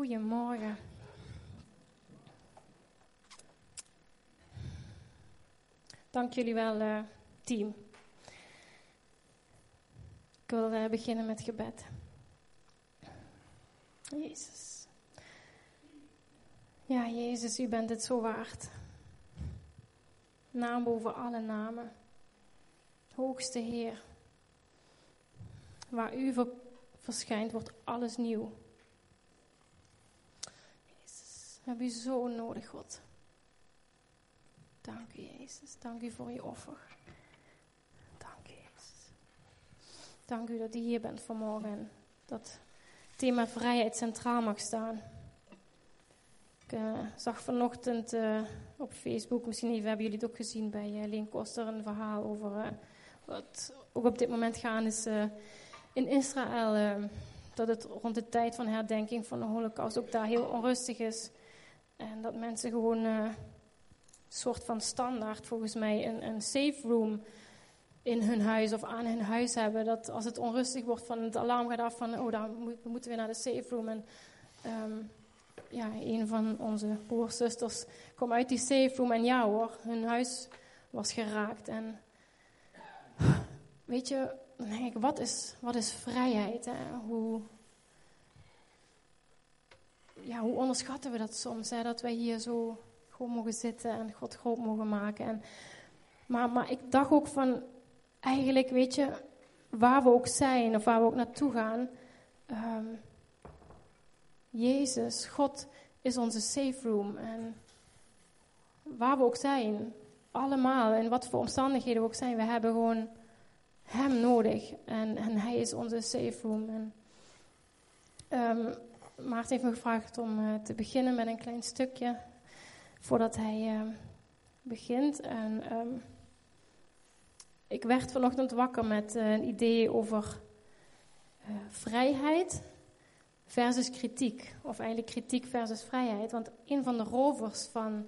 Goedemorgen. Dank jullie wel, uh, team. Ik wil uh, beginnen met gebed. Jezus. Ja, Jezus, u bent het zo waard. Naam boven alle namen. Hoogste Heer. Waar u verschijnt, wordt alles nieuw. Jezus, we hebben u zo nodig, God. Dank u, Jezus. Dank u voor je offer. Dank u, Jezus. Dank u dat u hier bent vanmorgen. En dat thema vrijheid centraal mag staan. Ik uh, zag vanochtend uh, op Facebook, misschien hebben jullie het ook gezien bij uh, Leen Koster, een verhaal over wat ook op dit moment gaan is in Israël. dat het rond de tijd van herdenking van de Holocaust ook daar heel onrustig is. En dat mensen gewoon soort van standaard volgens mij een, een safe room in hun huis of aan hun huis hebben. Dat als het onrustig wordt, van het alarm gaat af van, oh, dan we moeten weer naar de safe room. En um, ja, een van onze broers, kwam uit die safe room en ja hoor, hun huis was geraakt. En weet je, dan denk ik, wat is, wat is vrijheid? Hè? Hoe, ja, hoe onderschatten we dat soms? Hè? Dat wij hier zo gewoon mogen zitten en God groot mogen maken. En, maar, maar ik dacht ook van, eigenlijk weet je, waar we ook zijn of waar we ook naartoe gaan, um, Jezus, God is onze safe room. En waar we ook zijn, allemaal, in wat voor omstandigheden we ook zijn, we hebben gewoon Hem nodig. En, en Hij is onze safe room. En, um, Maarten heeft me gevraagd om uh, te beginnen met een klein stukje voordat hij uh, begint. En um, ik werd vanochtend wakker met uh, een idee over vrijheid versus kritiek. Of eigenlijk kritiek versus vrijheid. Want een van de rovers van,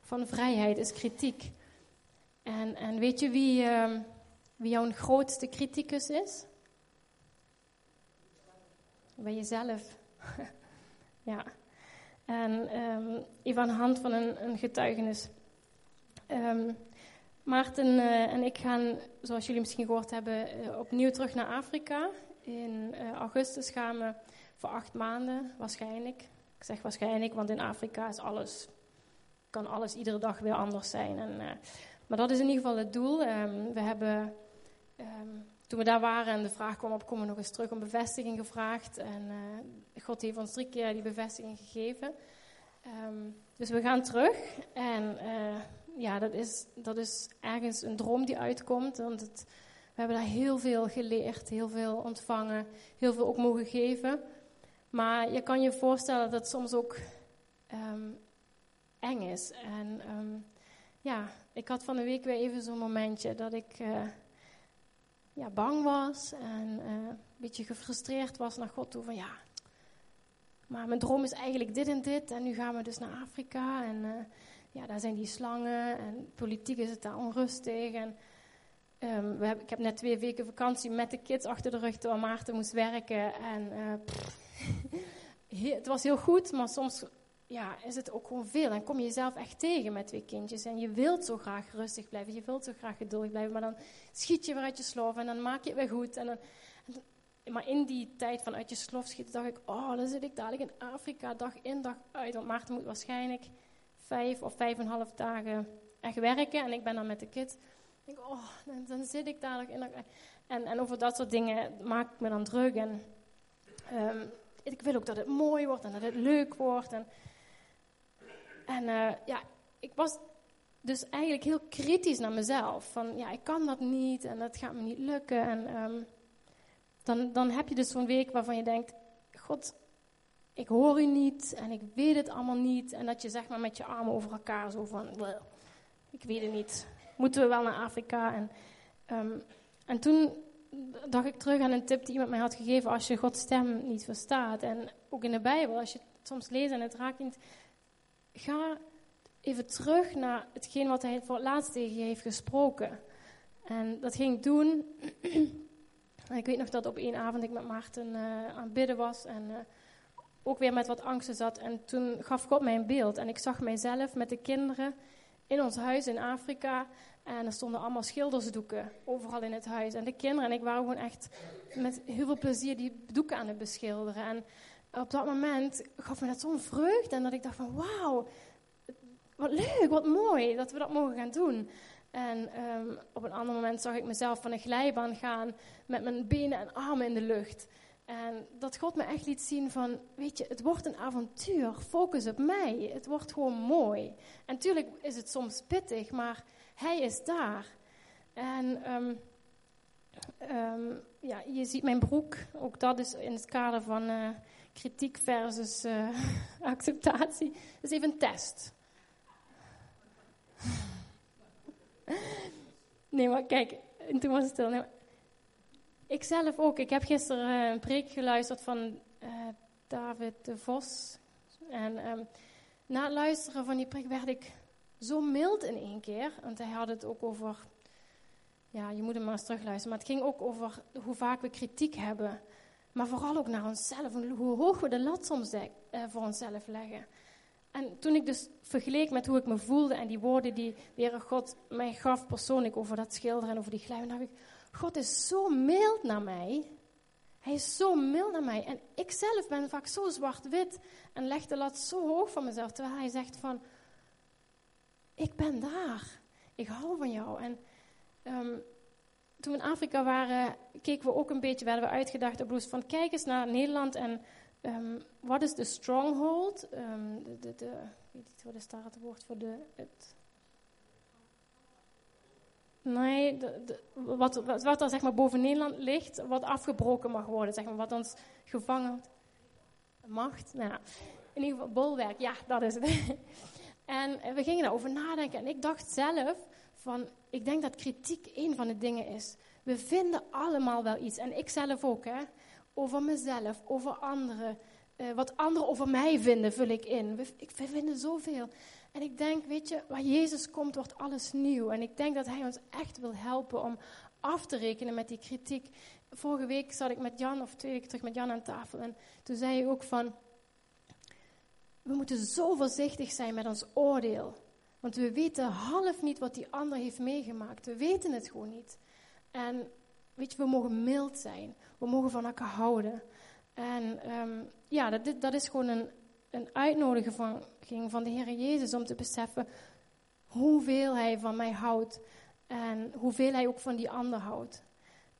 van vrijheid is kritiek. En, en weet je wie, uh, wie jouw grootste criticus is? Bij jezelf. ja. En even aan de hand van een, een getuigenis. Um, Maarten uh, en ik gaan, zoals jullie misschien gehoord hebben, uh, opnieuw terug naar Afrika. In uh, augustus gaan we voor acht maanden, waarschijnlijk. Ik zeg waarschijnlijk, want in Afrika is alles, kan alles iedere dag weer anders zijn. En, maar dat is in ieder geval het doel. Um, we hebben toen we daar waren en de vraag kwam op, komen we nog eens terug om bevestiging gevraagd. En uh, God heeft ons drie keer die bevestiging gegeven. Um, dus we gaan terug. En uh, ja, dat is, dat is ergens een droom die uitkomt. Want we hebben daar heel veel geleerd, heel veel ontvangen, heel veel ook mogen geven. Maar je kan je voorstellen dat het soms ook um, eng is. En um, ja, ik had van de week weer even zo'n momentje dat ik... Uh, ja, bang was en uh, een beetje gefrustreerd was naar God toe van ja, maar mijn droom is eigenlijk dit en dit en nu gaan we dus naar Afrika en uh, ja, daar zijn die slangen en politiek is het daar onrustig en um, we ik heb net twee weken vakantie met de kids achter de rug terwijl Maarten moest werken en pff, het was heel goed, maar soms ja, is het ook gewoon veel. En kom je jezelf echt tegen met twee kindjes. En je wilt zo graag rustig blijven. Je wilt zo graag geduldig blijven. Maar dan schiet je weer uit je slof. En dan maak je het weer goed. En dan, maar in die tijd van uit je slof schieten, dacht ik... Oh, dan zit ik dadelijk in Afrika dag in dag uit. Want Maarten moet waarschijnlijk vijf of vijf en een half dagen echt werken. En ik ben dan met de kids. Ik denk, oh, dan, dan, zit ik dadelijk in en, en over dat soort dingen maak ik me dan druk. En um, ik wil ook dat het mooi wordt en dat het leuk wordt. En, en uh, ja, ik was dus eigenlijk heel kritisch naar mezelf. Van ja, ik kan dat niet en dat gaat me niet lukken. En um, dan, dan heb je dus zo'n week waarvan je denkt: God, ik hoor u niet en ik weet het allemaal niet. En dat je zeg maar met je armen over elkaar zo van: ik weet het niet. Moeten we wel naar Afrika? En, um, en toen dacht ik terug aan een tip die iemand mij had gegeven: als je Gods stem niet verstaat. En ook in de Bijbel, als je het soms leest en het raakt niet ga even terug naar hetgeen wat hij voor het laatst tegen je heeft gesproken. En dat ging ik doen. ik weet nog dat op één avond ik met Maarten uh, aan het bidden was. En uh, ook weer met wat angsten zat. En toen gaf God mij een beeld. En ik zag mijzelf met de kinderen in ons huis in Afrika. En er stonden allemaal schildersdoeken overal in het huis. En de kinderen en ik waren gewoon echt met heel veel plezier die doeken aan het beschilderen. En op dat moment gaf me dat zo'n vreugde. En dat ik dacht van wauw, wat leuk, wat mooi dat we dat mogen gaan doen. En ehm, op een ander moment zag ik mezelf van een glijbaan gaan met mijn benen en armen in de lucht. En dat God me echt liet zien van, weet je, het wordt een avontuur. Focus op mij. Het wordt gewoon mooi. En natuurlijk is het soms pittig, maar Hij is daar. En um, um, ja, je ziet mijn broek. Ook dat is in het kader van uh, kritiek versus uh, acceptatie. Dat is even een test. Nee, maar kijk, en toen was het stil. Ik zelf ook. Ik heb gisteren uh, een preek geluisterd van uh, David de Vos. En um, na het luisteren van die preek werd ik zo mild in één keer. Want hij had het ook over. Ja, je moet hem maar eens terugluisteren. Maar het ging ook over hoe vaak we kritiek hebben. Maar vooral ook naar onszelf. Hoe hoog we de lat soms uh, voor onszelf leggen. En toen ik dus vergeleek met hoe ik me voelde en die woorden die de Heere God mij gaf persoonlijk over dat schilderen en over die glijden, dacht ik, God is zo mild naar mij. Hij is zo mild naar mij. En ik zelf ben vaak zo zwart-wit en leg de lat zo hoog van mezelf. Terwijl hij zegt van, ik ben daar. Ik hou van jou. En um, toen we in Afrika waren, keken we ook een beetje, werden we uitgedacht op van kijk eens naar Nederland en um, wat is de stronghold? Um, de, weet niet, wat is daar het woord voor de, het, Nee, wat, wat, wat, er zeg maar boven Nederland ligt, wat afgebroken mag worden, zeg maar, wat ons gevangen macht. Nou, in ieder geval bolwerk, ja, dat is het. en we gingen daarover nadenken en ik dacht zelf van, ik denk dat kritiek een van de dingen is. We vinden allemaal wel iets, en ik zelf ook, hè, over mezelf, over anderen. Uh, wat anderen over mij vinden, vul ik in. We, ik, we vinden zoveel. En ik denk, weet je, waar Jezus komt, wordt alles nieuw. En ik denk dat Hij ons echt wil helpen om af te rekenen met die kritiek. Vorige week zat ik met Jan, of twee weken terug met Jan aan tafel. En toen zei hij ook van, we moeten zo voorzichtig zijn met ons oordeel. Want we weten half niet wat die ander heeft meegemaakt. We weten het gewoon niet. En weet je, we mogen mild zijn. We mogen van elkaar houden. En um, ja, dat, dat is gewoon een, een uitnodiging van, de Heer Jezus om te beseffen hoeveel Hij van mij houdt en hoeveel Hij ook van die ander houdt.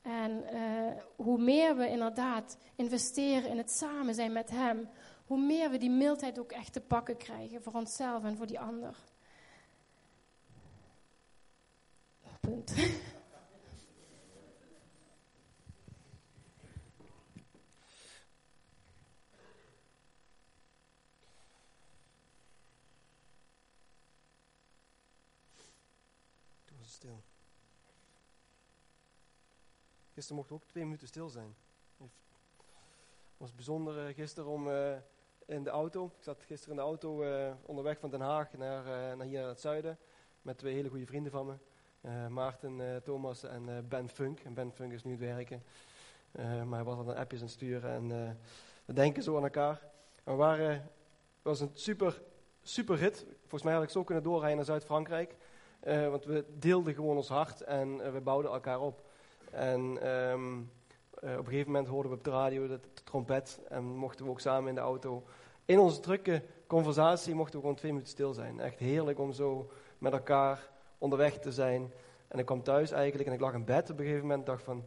En uh, hoe meer we inderdaad investeren in het samen zijn met Hem, hoe meer we die mildheid ook echt te pakken krijgen voor onszelf en voor die ander. Punt. Gisteren mochten we ook twee minuten stil zijn. Het was bijzonder uh, gisteren om uh, in de auto. Ik zat gisteren in de auto uh, onderweg van Den Haag naar, naar hier naar het zuiden. Met twee hele goede vrienden van me. Maarten Thomas en Ben Funk. En Ben Funk is nu het werken. maar hij was al een appjes aan het sturen. En we denken zo aan elkaar. we waren, het was een super, super rit. Volgens mij had ik zo kunnen doorrijden naar Zuid-Frankrijk. want we deelden gewoon ons hart en we bouwden elkaar op. En uh, op een gegeven moment hoorden we op de radio de, trompet en mochten we ook samen in de auto. In onze drukke conversatie mochten we gewoon twee minuten stil zijn. Echt heerlijk om zo met elkaar onderweg te zijn. En ik kwam thuis eigenlijk en ik lag in bed op een gegeven moment dacht van...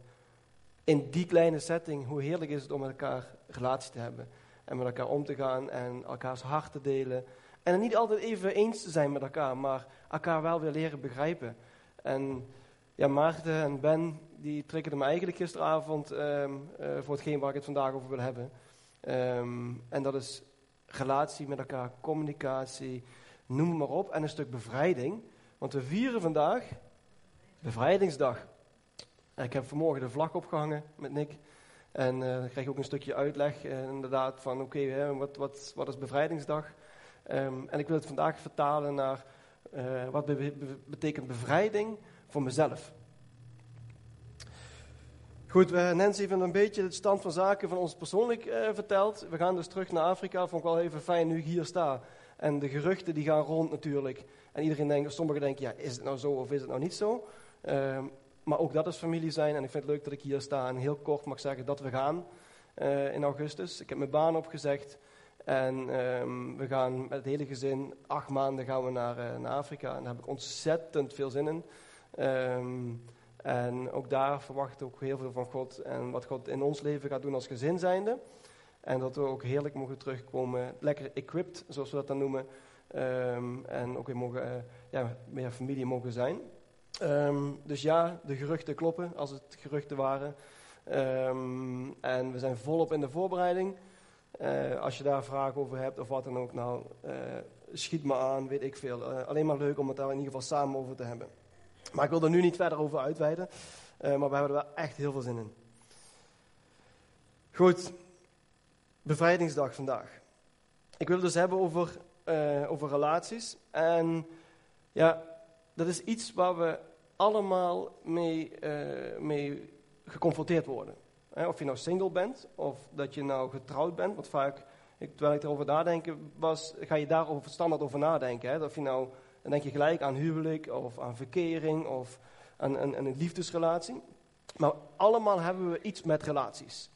In die kleine setting, hoe heerlijk is het om met elkaar relatie te hebben. En met elkaar om te gaan en elkaars hart te delen. En niet altijd even eens te zijn met elkaar, maar elkaar wel weer leren begrijpen. En ja, Maarten en Ben, die triggerden me eigenlijk gisteravond um, uh, voor hetgeen waar ik het vandaag over wil hebben. Um, en dat is relatie met elkaar, communicatie, noem maar op. En een stuk bevrijding. Want we vieren vandaag bevrijdingsdag. Ik heb vanmorgen de vlag opgehangen met Nick. En uh, dan krijg je ook een stukje uitleg, uh, inderdaad, van oké, wat, wat, wat is bevrijdingsdag? Um, en ik wil het vandaag vertalen naar uh, wat be be betekent bevrijding voor mezelf. Goed, Nancy heeft een beetje de stand van zaken van ons persoonlijk verteld. We gaan dus terug naar Afrika. Vond ik wel even fijn nu ik hier sta. En de geruchten die gaan rond natuurlijk. En iedereen denkt, sommigen denken, ja, is het nou zo of is het nou niet zo? Uh, maar ook dat is familie zijn. En ik vind het leuk dat ik hier sta en heel kort mag zeggen dat we gaan uh, in augustus. Ik heb mijn baan opgezegd. En um, we gaan met het hele gezin, acht maanden gaan we naar, uh, naar Afrika. En daar heb ik ontzettend veel zin in. Um, en ook daar verwacht ik ook heel veel van God. En wat God in ons leven gaat doen als gezin zijnde. En dat we ook heerlijk mogen terugkomen, lekker equipped, zoals we dat dan noemen. Um, en ook weer mogen, uh, ja, meer familie mogen zijn. Um, dus ja, de geruchten kloppen, als het geruchten waren. Um, en we zijn volop in de voorbereiding. Uh, als je daar vragen over hebt of wat dan ook, nou, uh, schiet me aan, weet ik veel. alleen maar leuk om het daar in ieder geval samen over te hebben. Maar ik wil er nu niet verder over uitweiden. maar we hebben er wel echt heel veel zin in. Goed, bevrijdingsdag vandaag. Ik wil het dus hebben over, uh, over relaties. En ja, dat is iets waar we allemaal mee, uh, mee geconfronteerd worden. of je nou single bent, of dat je nou getrouwd bent. Want vaak, ik, terwijl ik erover nadenken was, ga je daarover standaard over nadenken. Hè? Of je nou, dan denk je gelijk aan huwelijk, of aan verkering, of aan, een liefdesrelatie. Maar allemaal hebben we iets met relaties.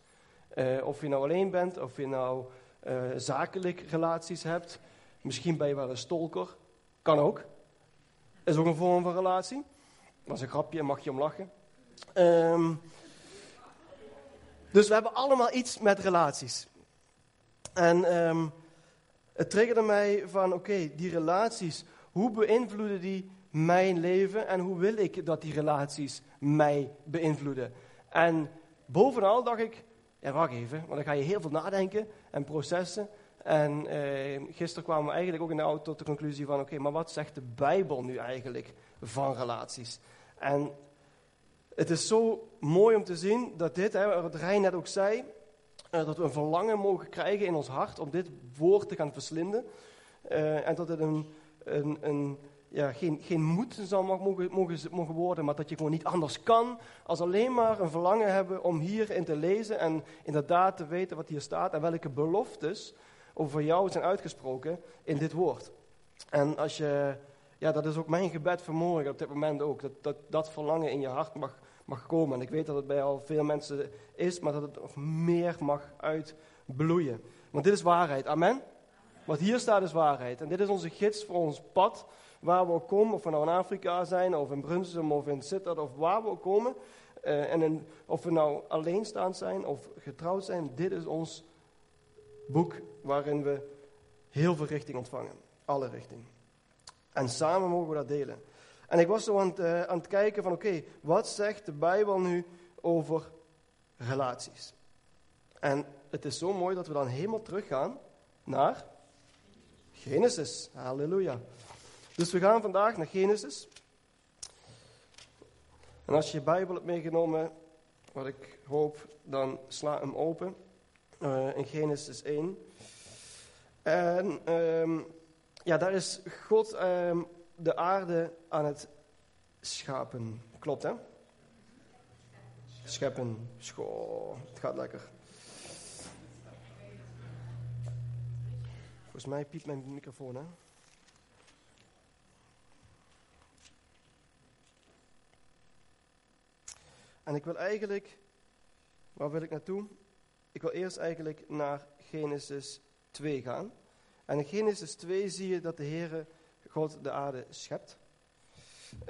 Uh, of je nou alleen bent, of je nou zakelijk relaties hebt. Misschien ben je wel een stalker. Kan ook. Is ook een vorm van relatie. Dat is een grapje, mag je om lachen. Um, dus we hebben allemaal iets met relaties. En um, het triggerde mij van, oké, die relaties, hoe beïnvloeden die mijn leven en hoe wil ik dat die relaties mij beïnvloeden? En bovenal dacht ik, ja, wacht even, want dan ga je heel veel nadenken en processen. En eh, gisteren kwamen we eigenlijk ook in de auto tot de conclusie van, oké, maar wat zegt de Bijbel nu eigenlijk van relaties? En het is zo mooi om te zien dat dit, hè, wat Rijn net ook zei, uh, dat we een verlangen mogen krijgen in ons hart om dit woord te gaan verslinden. Uh, en dat het een, een, een ja, geen, geen moed zal mogen, mogen, mogen worden, maar dat je gewoon niet anders kan als alleen maar een verlangen hebben om hierin te lezen en inderdaad te weten wat hier staat en welke beloftes over jou zijn uitgesproken in dit woord. En als je, ja, dat is ook mijn gebed vanmorgen op dit moment ook, dat dat, dat verlangen in je hart mag, mag komen. En ik weet dat het bij al veel mensen is, maar dat het nog meer mag uitbloeien. Want dit is waarheid, amen? Wat hier staat is waarheid. En dit is onze gids voor ons pad waar we ook komen, of we nou in Afrika zijn, of in Brunsum, of in Sittard, of waar we ook komen. Uh, en of we nou alleenstaand zijn of getrouwd zijn, dit is ons boek waarin we heel veel richting ontvangen. Alle richting. En samen mogen we dat delen. En ik was zo aan het, uh, aan het kijken van, oké, wat zegt de Bijbel nu over relaties? En het is zo mooi dat we dan helemaal teruggaan naar Genesis. Halleluja. Dus we gaan vandaag naar Genesis. En als je je Bijbel hebt meegenomen, wat ik hoop, dan sla hem open uh, in Genesis 1. En um, ja, daar is God um, de aarde aan het schapen. Klopt, hè? Scheppen. School. Het gaat lekker. Volgens mij piept mijn microfoon, hè? En ik wil eigenlijk, waar wil ik naartoe? Ik wil eerst eigenlijk naar Genesis 2 gaan. En in Genesis 2 zie je dat de Heere God de aarde schept.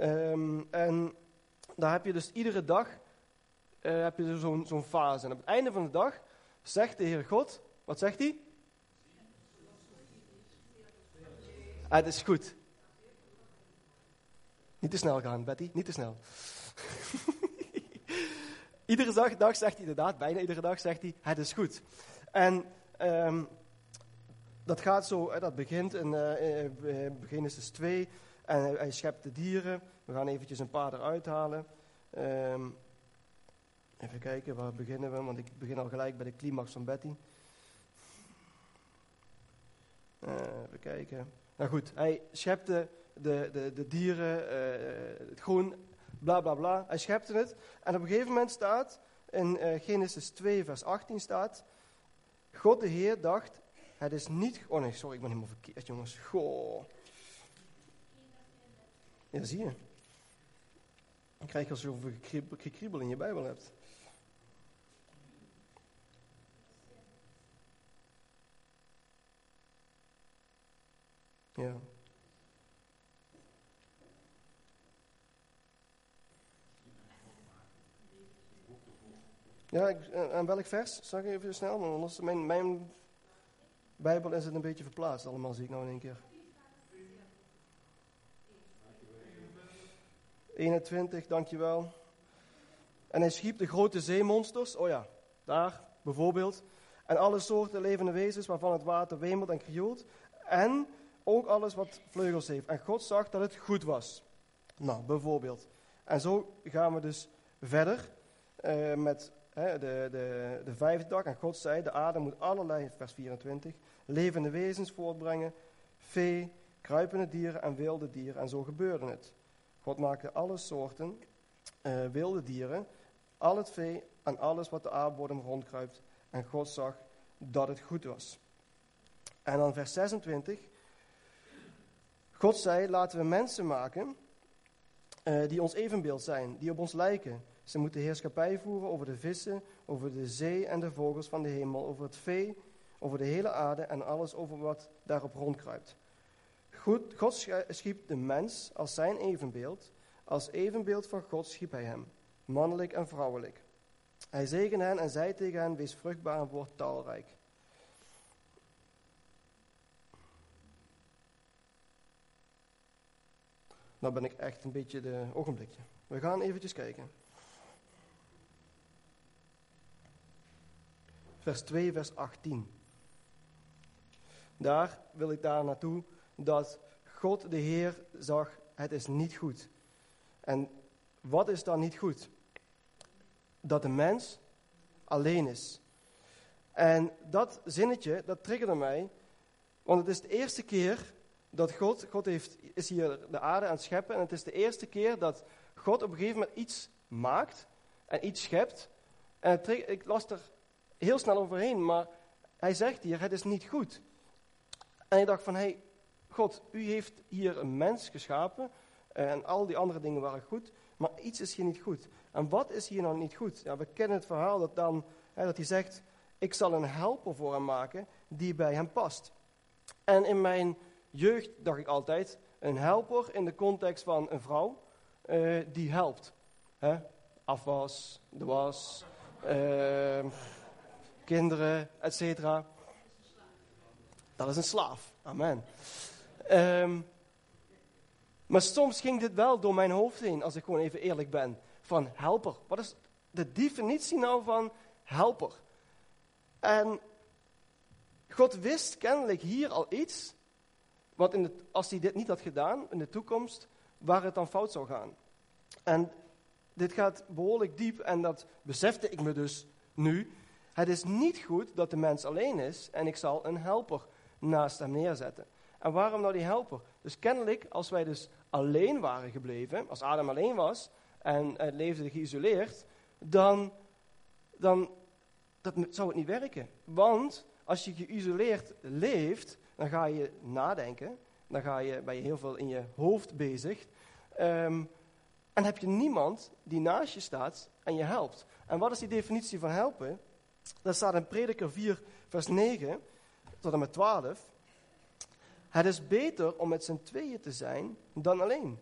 Um, en daar heb je dus iedere dag uh, heb je zo'n zo'n fase. En op het einde van de dag zegt de Heere God, wat zegt hij? Ah, het is goed. Niet te snel gaan, Betty, niet te snel. Iedere dag, zegt hij inderdaad, bijna iedere dag zegt hij, het is goed. En um, dat gaat zo, dat begint in uh, Genesis 2. En hij, schept de dieren. We gaan eventjes een paar eruit halen. Um, even kijken, waar beginnen we? Want ik begin al gelijk bij de climax van Betty. Uh, even kijken. Nou goed, hij schepte de, de, de dieren, uh, het groen, bla bla bla. Hij schepte het. En op een gegeven moment staat in eh, Genesis 2, vers 18 staat: God de Heer dacht, het is niet. Oh nee, sorry, ik ben helemaal verkeerd, jongens. Goh. Ja, zie je. Dan krijg je als je zoveel gekriebel in je Bijbel hebt. Ja. Ja, ik, eh, welk vers? Zeg even snel, want anders mijn, mijn Bijbel is het een beetje verplaatst allemaal, zie ik nou in één keer. 21, dankjewel. En hij schiep de grote zeemonsters, oh ja, daar bijvoorbeeld. En alle soorten levende wezens waarvan het water wemelt en krioelt. En ook alles wat vleugels heeft. En God zag dat het goed was. Nou, bijvoorbeeld. En zo gaan we dus verder uh, met de, de, de vijfde dag. En God zei, de aarde moet allerlei, vers 24, levende wezens voortbrengen. Vee, kruipende dieren en wilde dieren. En zo gebeurde het. God maakte alle soorten uh, wilde dieren, al het vee en alles wat de aardbodem rondkruipt. En God zag dat het goed was. En dan vers 26. God zei, laten we mensen maken uh, die ons evenbeeld zijn, die op ons lijken. Ze moeten heerschappij voeren over de vissen, over de zee en de vogels van de hemel, over het vee, over de hele aarde en alles over wat daarop rondkruipt. Goed, God schiep de mens als zijn evenbeeld. Als evenbeeld van God schiep hij hem, mannelijk en vrouwelijk. Hij zegende hen en zei tegen hen, wees vruchtbaar en word talrijk. Nou ben ik echt een beetje de ogenblikje. We gaan eventjes kijken. Vers 2, vers 18. Daar wil ik daar naartoe dat God de Heer zag, het is niet goed. En wat is dan niet goed? Dat de mens alleen is. En dat zinnetje, dat triggerde mij, want het is de eerste keer dat God, God heeft, is hier de aarde aan het scheppen, en het is de eerste keer dat God op een gegeven moment iets maakt en iets schept. En ik las er heel snel overheen, maar hij zegt hier, het is niet goed. En ik dacht van, hey, God, u heeft hier een mens geschapen en al die andere dingen waren goed, maar iets is hier niet goed. En wat is hier nou niet goed? Ja, we kennen het verhaal dat, dan, hè, dat hij zegt, ik zal een helper voor hem maken die bij hem past. En in mijn jeugd dacht ik altijd, een helper in de context van een vrouw uh, die helpt. Hè? Afwas, de was, uh, kinderen, etc. Dat is een slaaf. Amen. Um, maar soms ging dit wel door mijn hoofd heen, als ik gewoon even eerlijk ben. Van helper. Wat is de definitie nou van helper? En God wist kennelijk hier al iets, wat in als hij dit niet had gedaan in de toekomst, waar het dan fout zou gaan. En dit gaat behoorlijk diep en dat besefte ik me dus nu. Het is niet goed dat de mens alleen is en ik zal een helper naast hem neerzetten. En waarom nou die helper? Dus kennelijk, als wij dus alleen waren gebleven, als Adam alleen was en het leefde geïsoleerd, dan, dan dat zou het niet werken. Want als je geïsoleerd leeft, dan ga je nadenken, dan ga je, ben je heel veel in je hoofd bezig. Um, en heb je niemand die naast je staat en je helpt. En wat is die definitie van helpen? Dat staat in Prediker 4, vers 9 tot en met 12. Het is beter om met z'n tweeën te zijn dan alleen.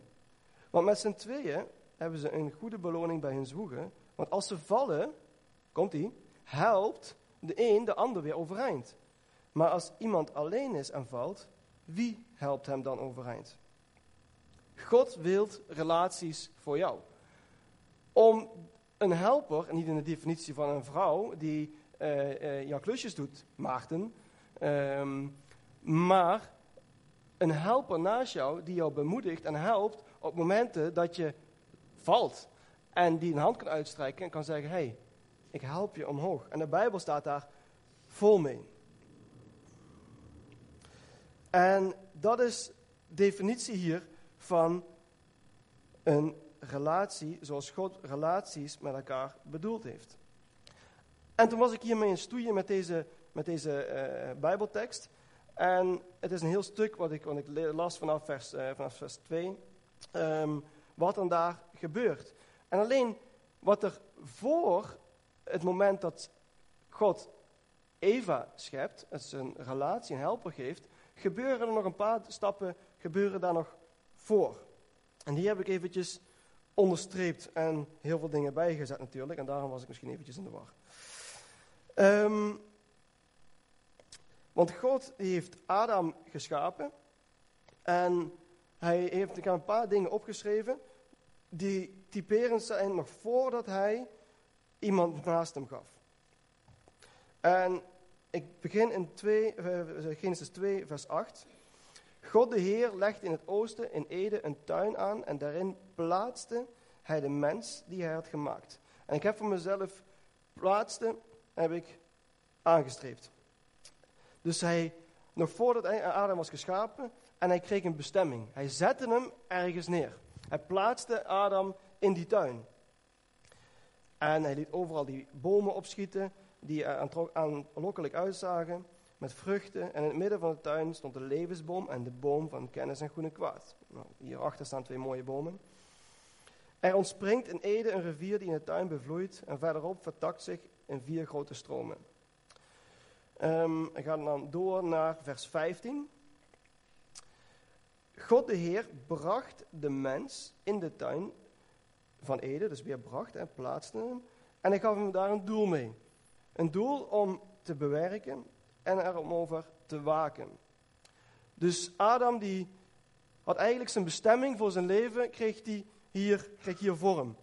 Want met z'n tweeën hebben ze een goede beloning bij hun zwoegen. Want als ze vallen, komt ie, helpt de een de ander weer overeind. Maar als iemand alleen is en valt, wie helpt hem dan overeind? God wilt relaties voor jou. Om een helper, niet in de definitie van een vrouw die uh, uh, jouw klusjes doet, Maarten, um, maar een helper naast jou die jou bemoedigt en helpt op momenten dat je valt. En die een hand kan uitstrijken en kan zeggen, hé, hey, ik help je omhoog. En de Bijbel staat daar vol mee. En dat is definitie hier van een relatie zoals God relaties met elkaar bedoeld heeft. En toen was ik hiermee in stoeien met deze, met deze eh, Bijbeltekst. En het is een heel stuk wat ik, wat ik las vanaf vers, uh, vanaf vers 2. Ehm, wat dan daar gebeurt. En alleen wat er voor het moment dat God Eva schept, het is een relatie, een helper geeft, gebeuren er nog een paar stappen, gebeuren daar nog voor. En die heb ik eventjes onderstreept en heel veel dingen bijgezet natuurlijk. En daarom was ik misschien eventjes in de war. Um, want God heeft Adam geschapen. En hij heeft een paar dingen opgeschreven. Die typerend zijn nog voordat hij iemand naast hem gaf. En ik begin in 2, uh, Genesis 2, vers 8. God de Heer legde in het oosten in Ede een tuin aan en daarin plaatste hij de mens die hij had gemaakt. En ik heb voor mezelf plaatste, heb ik aangestreept. Dus hij, nog voordat Adam was geschapen, en hij kreeg een bestemming. Hij zette hem ergens neer. Hij plaatste Adam in die tuin. En hij liet overal die bomen opschieten die er aanlokkelijk uitzagen met vruchten. En in het midden van de tuin stond de levensboom en de boom van kennis en goed en kwaad. Nou, hierachter staan twee mooie bomen. Er ontspringt in Ede een rivier die in de tuin bevloeit en verderop vertakt zich in vier grote stromen. Um, we gaan dan door naar vers 15. God de Heer bracht de mens in de tuin van Ede, dus weer bracht en plaatste hem. En hij gaf hem daar een doel mee. Een doel om te bewerken en er om over te waken. Dus Adam die had eigenlijk zijn bestemming voor zijn leven, kreeg, die hier, kreeg hier vorm.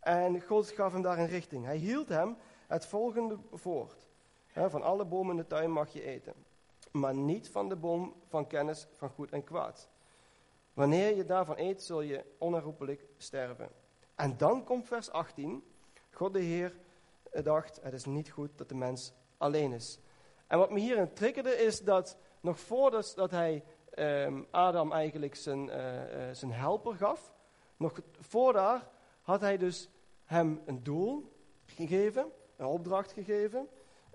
En God gaf hem daar een richting. Hij hield hem het volgende voort. Van alle bomen in de tuin mag je eten, maar niet van de boom van kennis van goed en kwaad. Wanneer je daarvan eet, zul je onherroepelijk sterven. En dan komt vers 18. God de Heer dacht, het is niet goed dat de mens alleen is. En wat me hierin triggerde is dat nog voordat dat hij um, Adam eigenlijk zijn, uh, uh, zijn helper gaf, nog voordat had hij dus hem een doel gegeven, een opdracht gegeven.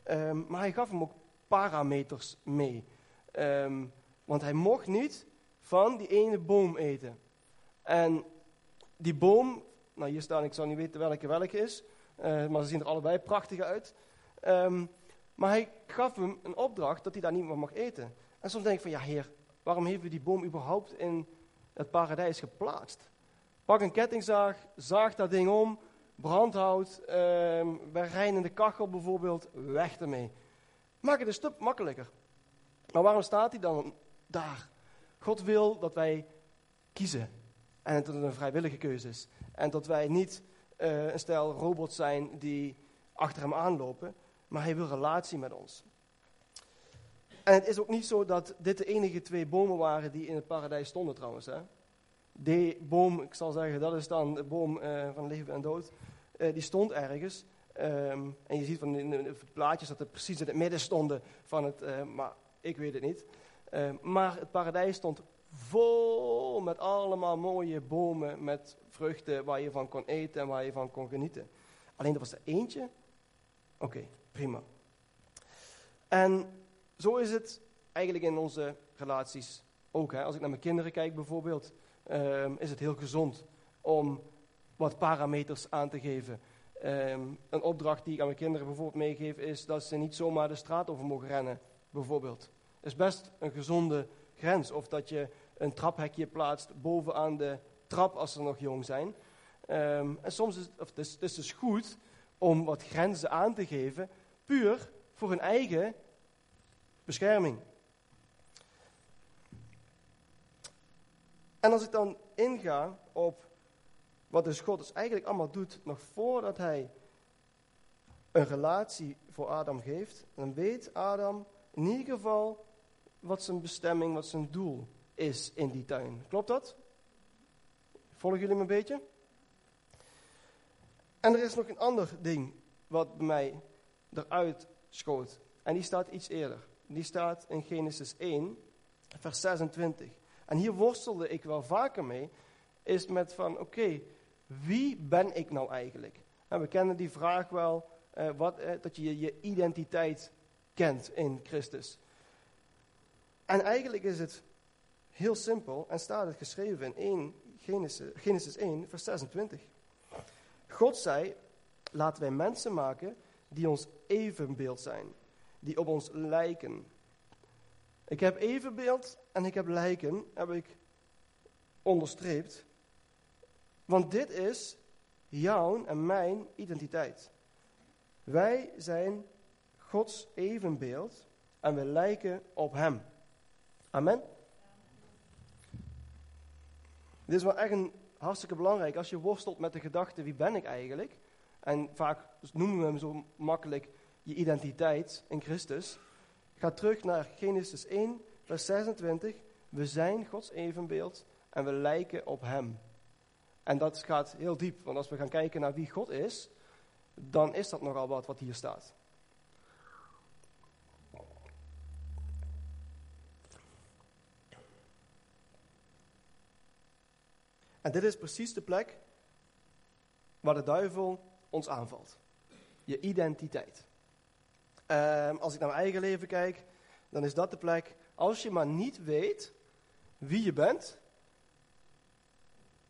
Um, maar hij gaf hem ook parameters mee. Um, want hij mocht niet van die ene boom eten. En die boom, nou hier staan, ik zou niet weten welke welke is, uh, maar ze zien er allebei prachtig uit. Maar hij gaf hem een opdracht dat hij daar niet meer mag eten. En soms denk ik van, ja heer, waarom heeft u die boom überhaupt in het paradijs geplaatst? Pak een kettingzaag, zaag dat ding om, brandhout, um, bij de kachel bijvoorbeeld, weg ermee. Maak het een stuk makkelijker. Maar waarom staat hij dan daar? God wil dat wij kiezen. En dat het een vrijwillige keuze is. En dat wij niet uh, een stel robots zijn die achter hem aanlopen. Maar hij wil relatie met ons. En het is ook niet zo dat dit de enige twee bomen waren die in het paradijs stonden trouwens. Hè? Die boom, ik zal zeggen, dat is dan de boom uh, van leven en dood. Uh, die stond ergens. Um, en je ziet van de plaatjes dat er precies in het midden stonden van het, uh, maar ik weet het niet. Uh, maar het paradijs stond vol met allemaal mooie bomen met vruchten waar je van kon eten en waar je van kon genieten. Alleen er was er eentje. Oké, prima. En zo is het eigenlijk in onze relaties ook. Hè. Als ik naar mijn kinderen kijk bijvoorbeeld, um, is het heel gezond om wat parameters aan te geven. Um, een opdracht die ik aan mijn kinderen bijvoorbeeld meegeef is dat ze niet zomaar de straat over mogen rennen, bijvoorbeeld. is best een gezonde grens. Of dat je een traphekje plaatst bovenaan de trap als ze nog jong zijn. Um, en soms is of het, is, het is dus goed om wat grenzen aan te geven, puur voor hun eigen bescherming. En als ik dan inga op wat dus God dus eigenlijk allemaal doet, nog voordat hij een relatie voor Adam geeft, dan weet Adam in ieder geval wat zijn bestemming, wat zijn doel is in die tuin. Klopt dat? Volgen jullie me een beetje? En er is nog een ander ding wat bij mij eruit schoot. En die staat iets eerder. Die staat in Genesis 1, vers 26. En hier worstelde ik wel vaker mee. Is met van, oké, wie ben ik nou eigenlijk? En we kennen die vraag wel eh, wat, eh, dat je je identiteit kent in Christus. En eigenlijk is het heel simpel en staat het geschreven in 1 Genesis, Genesis 1, vers 26. God zei, laten wij mensen maken die ons evenbeeld zijn, die op ons lijken. Ik heb evenbeeld en ik heb lijken, heb ik onderstreept. Want dit is jouw en mijn identiteit. Wij zijn Gods evenbeeld en we lijken op Hem. Amen. Dit is wel echt een hartstikke belangrijk. Als je worstelt met de gedachte, wie ben ik eigenlijk? En vaak noemen we hem zo makkelijk je identiteit in Christus. Ga terug naar Genesis 1, vers 26. We zijn Gods evenbeeld en we lijken op Hem. En dat gaat heel diep, want als we gaan kijken naar wie God is, dan is dat nogal wat wat hier staat. En dit is precies de plek waar de duivel ons aanvalt. Je identiteit. Um, als ik naar mijn eigen leven kijk, dan is dat de plek. Als je maar niet weet wie je bent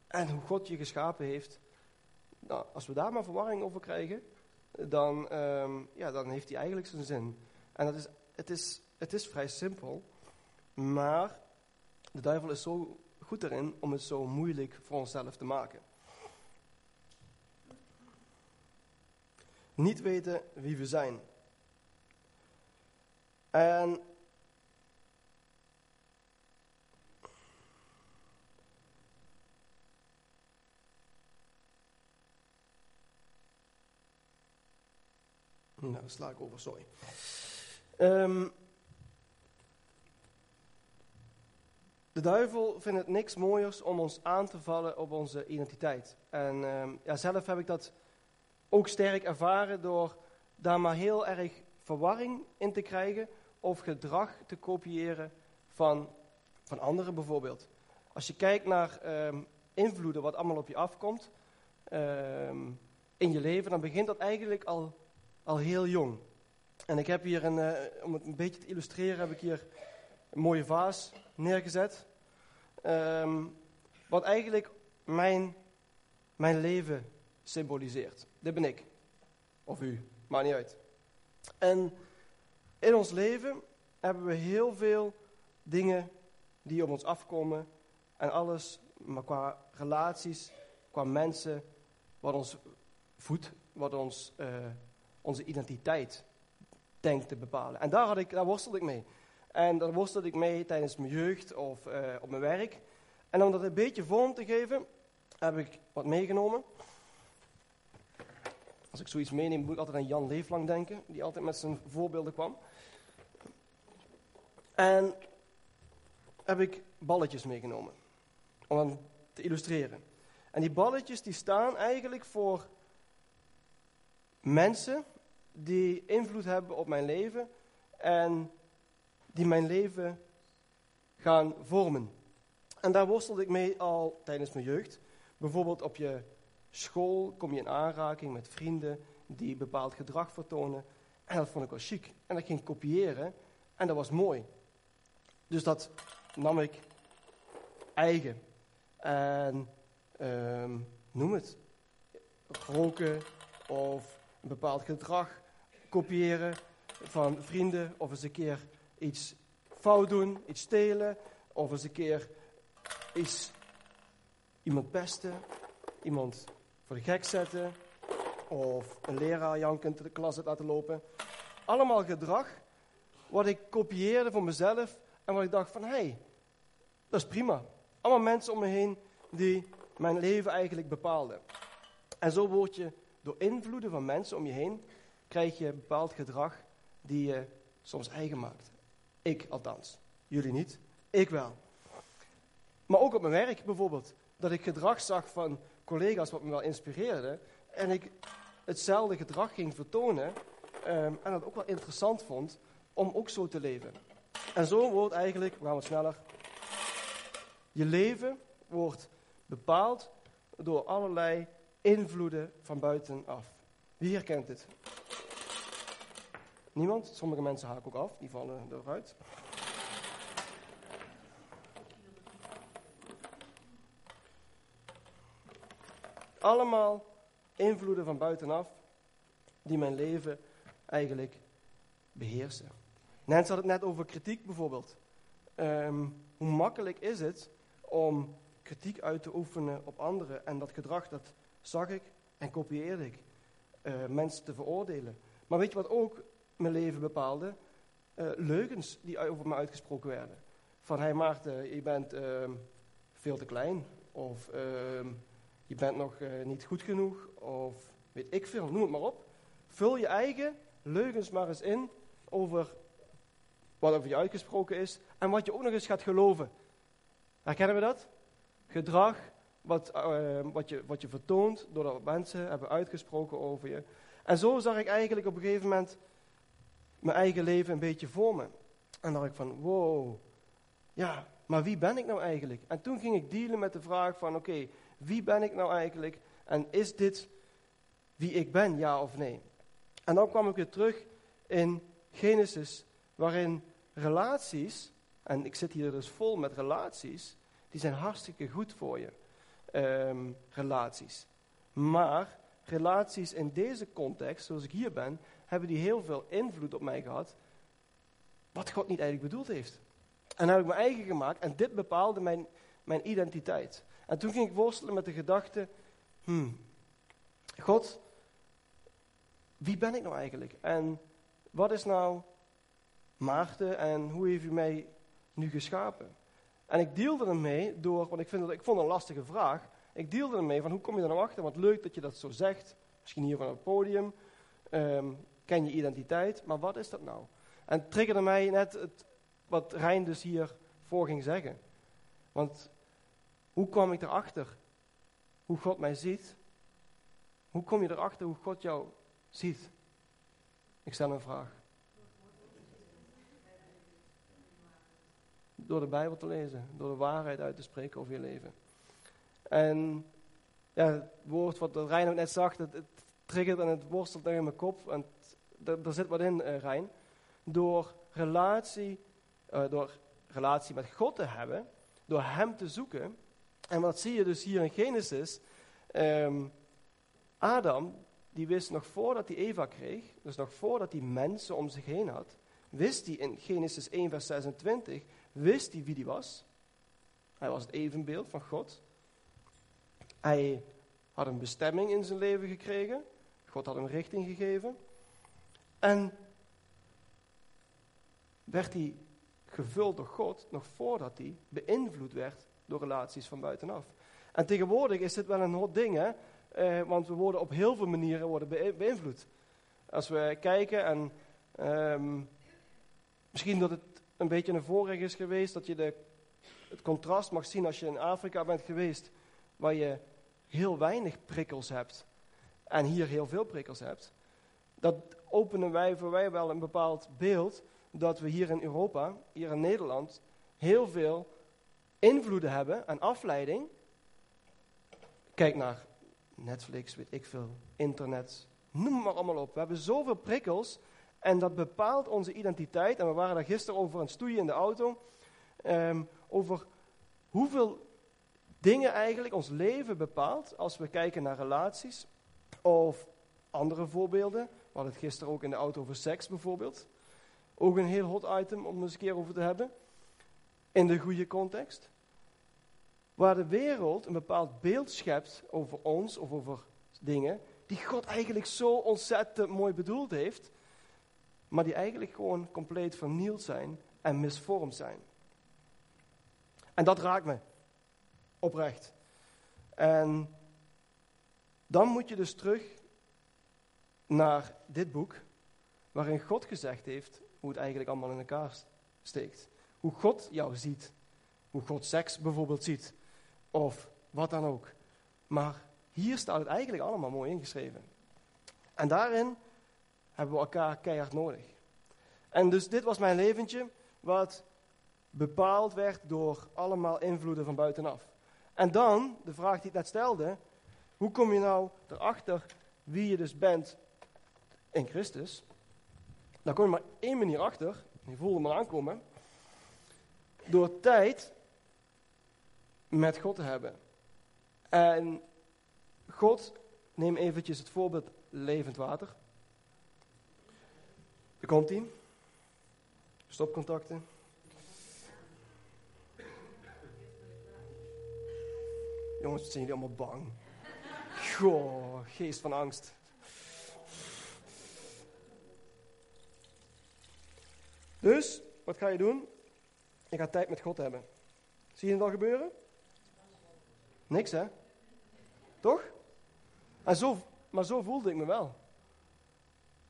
en hoe God je geschapen heeft. Nou, als we daar maar verwarring over krijgen, dan, um, ja, dan heeft hij eigenlijk zijn zin. En dat is, het, is, het is vrij simpel, maar de duivel is zo goed erin om het zo moeilijk voor onszelf te maken. Niet weten wie we zijn. En Nou, sla ik over, sorry. Um, de duivel vindt het niks mooiers om ons aan te vallen op onze identiteit. En um, ja, zelf heb ik dat ook sterk ervaren door daar maar heel erg verwarring in te krijgen of gedrag te kopiëren van, van anderen bijvoorbeeld. Als je kijkt naar um, invloeden, wat allemaal op je afkomt um, in je leven, dan begint dat eigenlijk al, al heel jong. En ik heb hier, een, uh, om het een beetje te illustreren, heb ik hier een mooie vaas neergezet. Um, wat eigenlijk mijn, mijn leven symboliseert. Dit ben ik. Of u, maakt niet uit. En in ons leven hebben we heel veel dingen die op ons afkomen. En alles, maar qua relaties, qua mensen, wat ons voedt, wat ons, uh, onze identiteit denkt te bepalen. En daar, had ik, daar worstelde ik mee. En daar worstelde ik mee tijdens mijn jeugd of uh, op mijn werk. En om dat een beetje vorm te geven, heb ik wat meegenomen. Als ik zoiets meeneem, moet ik altijd aan Jan Leeflang denken, die altijd met zijn voorbeelden kwam. En heb ik balletjes meegenomen, om te illustreren. En die balletjes die staan eigenlijk voor mensen die invloed hebben op mijn leven en die mijn leven gaan vormen. En daar worstelde ik mee al tijdens mijn jeugd. Bijvoorbeeld op je school kom je in aanraking met vrienden die bepaald gedrag vertonen. En dat vond ik wel chic. En dat ging kopiëren en dat was mooi. Dus dat nam ik eigen. En um, noem het. Roken of een bepaald gedrag kopiëren van vrienden. Of eens een keer iets fout doen, iets stelen. Of eens een keer iets, iemand pesten. Iemand voor gek zetten. Of een leraar jankend de klas uit laten lopen. Allemaal gedrag wat ik kopieerde voor mezelf. En wat ik dacht van, hé, hey, dat is prima. Allemaal mensen om me heen die mijn leven eigenlijk bepaalden. En zo word je door invloeden van mensen om je heen, krijg je bepaald gedrag die je soms eigen maakt. Ik althans. Jullie niet. Ik wel. Maar ook op mijn werk bijvoorbeeld. Dat ik gedrag zag van collega's wat me wel inspireerde. En ik hetzelfde gedrag ging vertonen. Um, en dat ook wel interessant vond om ook zo te leven. En zo wordt eigenlijk, we gaan wat sneller. Je leven wordt bepaald door allerlei invloeden van buitenaf. Wie herkent dit? Niemand? Sommige mensen haken ook af, die vallen eruit. Allemaal invloeden van buitenaf die mijn leven eigenlijk beheersen. Nens had het net over kritiek bijvoorbeeld. Ehm, hoe makkelijk is het om kritiek uit te oefenen op anderen en dat gedrag dat zag ik en kopieerde ik. Uh, mensen te veroordelen. Maar weet je wat ook mijn leven bepaalde? Uh, leugens die over me uitgesproken werden. Van, hé hey Maarten, je bent uh, veel te klein. Of ehm, je bent nog uh, niet goed genoeg. Of weet ik veel, noem het maar op. Vul je eigen leugens maar eens in over wat over je uitgesproken is. En wat je ook nog eens gaat geloven. Herkennen we dat? Gedrag wat, uh, wat, je, wat je vertoont doordat mensen hebben uitgesproken over je. En zo zag ik eigenlijk op een gegeven moment mijn eigen leven een beetje voor me. En dacht ik van, wow, ja, maar wie ben ik nou eigenlijk? En toen ging ik dealen met de vraag van, oké, wie ben ik nou eigenlijk? En is dit wie ik ben, ja of nee? En dan kwam ik weer terug in Genesis, waarin relaties, en ik zit hier dus vol met relaties, die zijn hartstikke goed voor je. Um, relaties. Maar relaties in deze context, zoals ik hier ben, hebben die heel veel invloed op mij gehad, wat God niet eigenlijk bedoeld heeft. En heb ik mijn eigen gemaakt en dit bepaalde mijn, mijn identiteit. En toen ging ik worstelen met de gedachte, hmm, God, wie ben ik nou eigenlijk? En wat is nou Maarten en hoe heeft u mij nu geschapen? En ik deelde ermee door, want ik, vind dat, ik vond het een lastige vraag. Ik deelde ermee van hoe kom je er nou achter? Want leuk dat je dat zo zegt. Misschien hier van het podium. Um, ken je identiteit. Maar wat is dat nou? En triggerde mij net het, wat Rijn dus hier voor ging zeggen. Want hoe kwam ik erachter hoe God mij ziet? Hoe kom je erachter hoe God jou ziet? Ik stel een vraag. Door de Bijbel te lezen, door de waarheid uit te spreken over je leven. En ja, het woord wat Rijn net zag, het, het triggert en het worstelt in mijn kop. En daar zit wat in, uh, Rijn. Door relatie, uh, door relatie met God te hebben, door Hem te zoeken. En wat zie je dus hier in Genesis? Um, Adam, die wist nog voordat hij Eva kreeg, dus nog voordat hij mensen om zich heen had, wist hij in Genesis 1, vers 26, wist hij wie hij was. Hij was het evenbeeld van God. Hij had een bestemming in zijn leven gekregen. God had hem richting gegeven. En werd hij gevuld door God nog voordat hij beïnvloed werd door relaties van buitenaf. En tegenwoordig is dit wel een hot ding, hè? Eh, want we worden op heel veel manieren worden beïnvloed. Als we kijken en um, misschien dat het een beetje een voorrecht is geweest dat je de, het contrast mag zien als je in Afrika bent geweest, waar je heel weinig prikkels hebt en hier heel veel prikkels hebt. Dat openen wij voor wij wel een bepaald beeld dat we hier in Europa, hier in Nederland, heel veel invloeden hebben en afleiding. Kijk naar Netflix, weet ik veel, internet, noem maar allemaal op. We hebben zoveel prikkels en dat bepaalt onze identiteit. En we waren daar gisteren over aan het stoeien in de auto. Um, over hoeveel dingen eigenlijk ons leven bepaalt als we kijken naar relaties. Of andere voorbeelden. We hadden het gisteren ook in de auto over seks bijvoorbeeld. Ook een heel hot item om eens een keer over te hebben. In de goede context. Waar de wereld een bepaald beeld schept over ons of over dingen die God eigenlijk zo ontzettend mooi bedoeld heeft, maar die eigenlijk gewoon compleet vernield zijn en misvormd zijn. En dat raakt me oprecht. En dan moet je dus terug naar dit boek, waarin God gezegd heeft hoe het eigenlijk allemaal in elkaar steekt. Hoe God jou ziet. Hoe God seks bijvoorbeeld ziet. Of wat dan ook. Maar hier staat het eigenlijk allemaal mooi ingeschreven. En daarin hebben we elkaar keihard nodig. En dus dit was mijn leventje, wat bepaald werd door allemaal invloeden van buitenaf. En dan, de vraag die ik net stelde, hoe kom je nou erachter wie je dus bent in Christus? Daar kon je maar één manier achter. Je voelde me aankomen. Door tijd met God te hebben. En God, neem eventjes het voorbeeld levend water. Er komt hij. Stopcontacten. Jongens, zijn jullie allemaal bang? Goh, geest van angst. Dus, wat ga je doen? Je gaat tijd met God hebben. Zie je het al gebeuren? Niks, hè? Toch? Maar zo voelde ik me wel.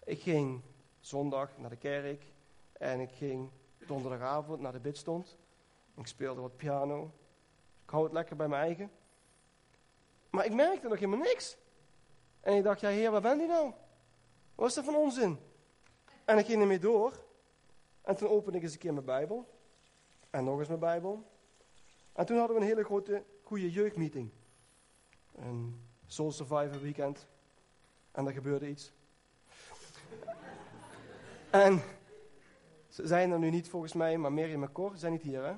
Ik ging zondag naar de kerk en ik ging donderdagavond naar de bidstond. Ik speelde wat piano. Ik hou het lekker bij mijn eigen. Maar ik merkte nog helemaal niks. En ik dacht, ja heer, waar ben je nou? Wat is dat van onzin? En ik ging ermee door. En toen opende ik eens een keer mijn Bijbel. En nog eens mijn Bijbel. En toen hadden we een hele grote, goede jeugdmeeting. Een Soul Survivor weekend. En er gebeurde iets. en ze zijn er nu niet volgens mij, maar Miriam en Cor zijn niet hier, hè?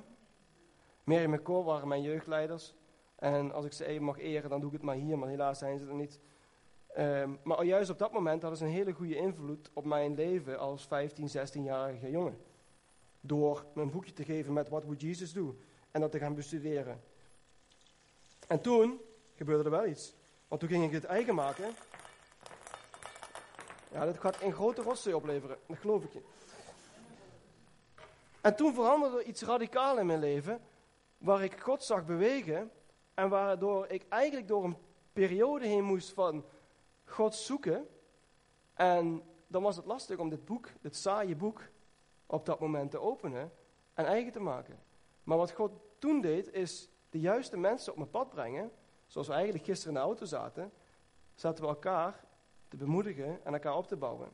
Miriam en Cor waren mijn jeugdleiders. En als ik ze even mag eren, dan doe ik het maar hier, maar helaas zijn ze er niet. Ehm, maar juist op dat moment hadden ze een hele goede invloed op mijn leven als 15, 16-jarige jongen. Door me een boekje te geven met What Would Jesus Do? En dat te gaan bestuderen. En toen gebeurde er wel iets. Want toen ging ik het eigen maken. Ja, dat gaat een grote rotzooi opleveren, dat geloof ik je. En toen veranderde iets radicaal in mijn leven, waar ik God zag bewegen en waardoor ik eigenlijk door een periode heen moest van God zoeken. En dan was het lastig om dit boek, dit saaie boek, op dat moment te openen en eigen te maken. Maar wat God toen deed, is de juiste mensen op mijn pad brengen. Zoals we eigenlijk gisteren in de auto zaten, zaten we elkaar te bemoedigen en elkaar op te bouwen.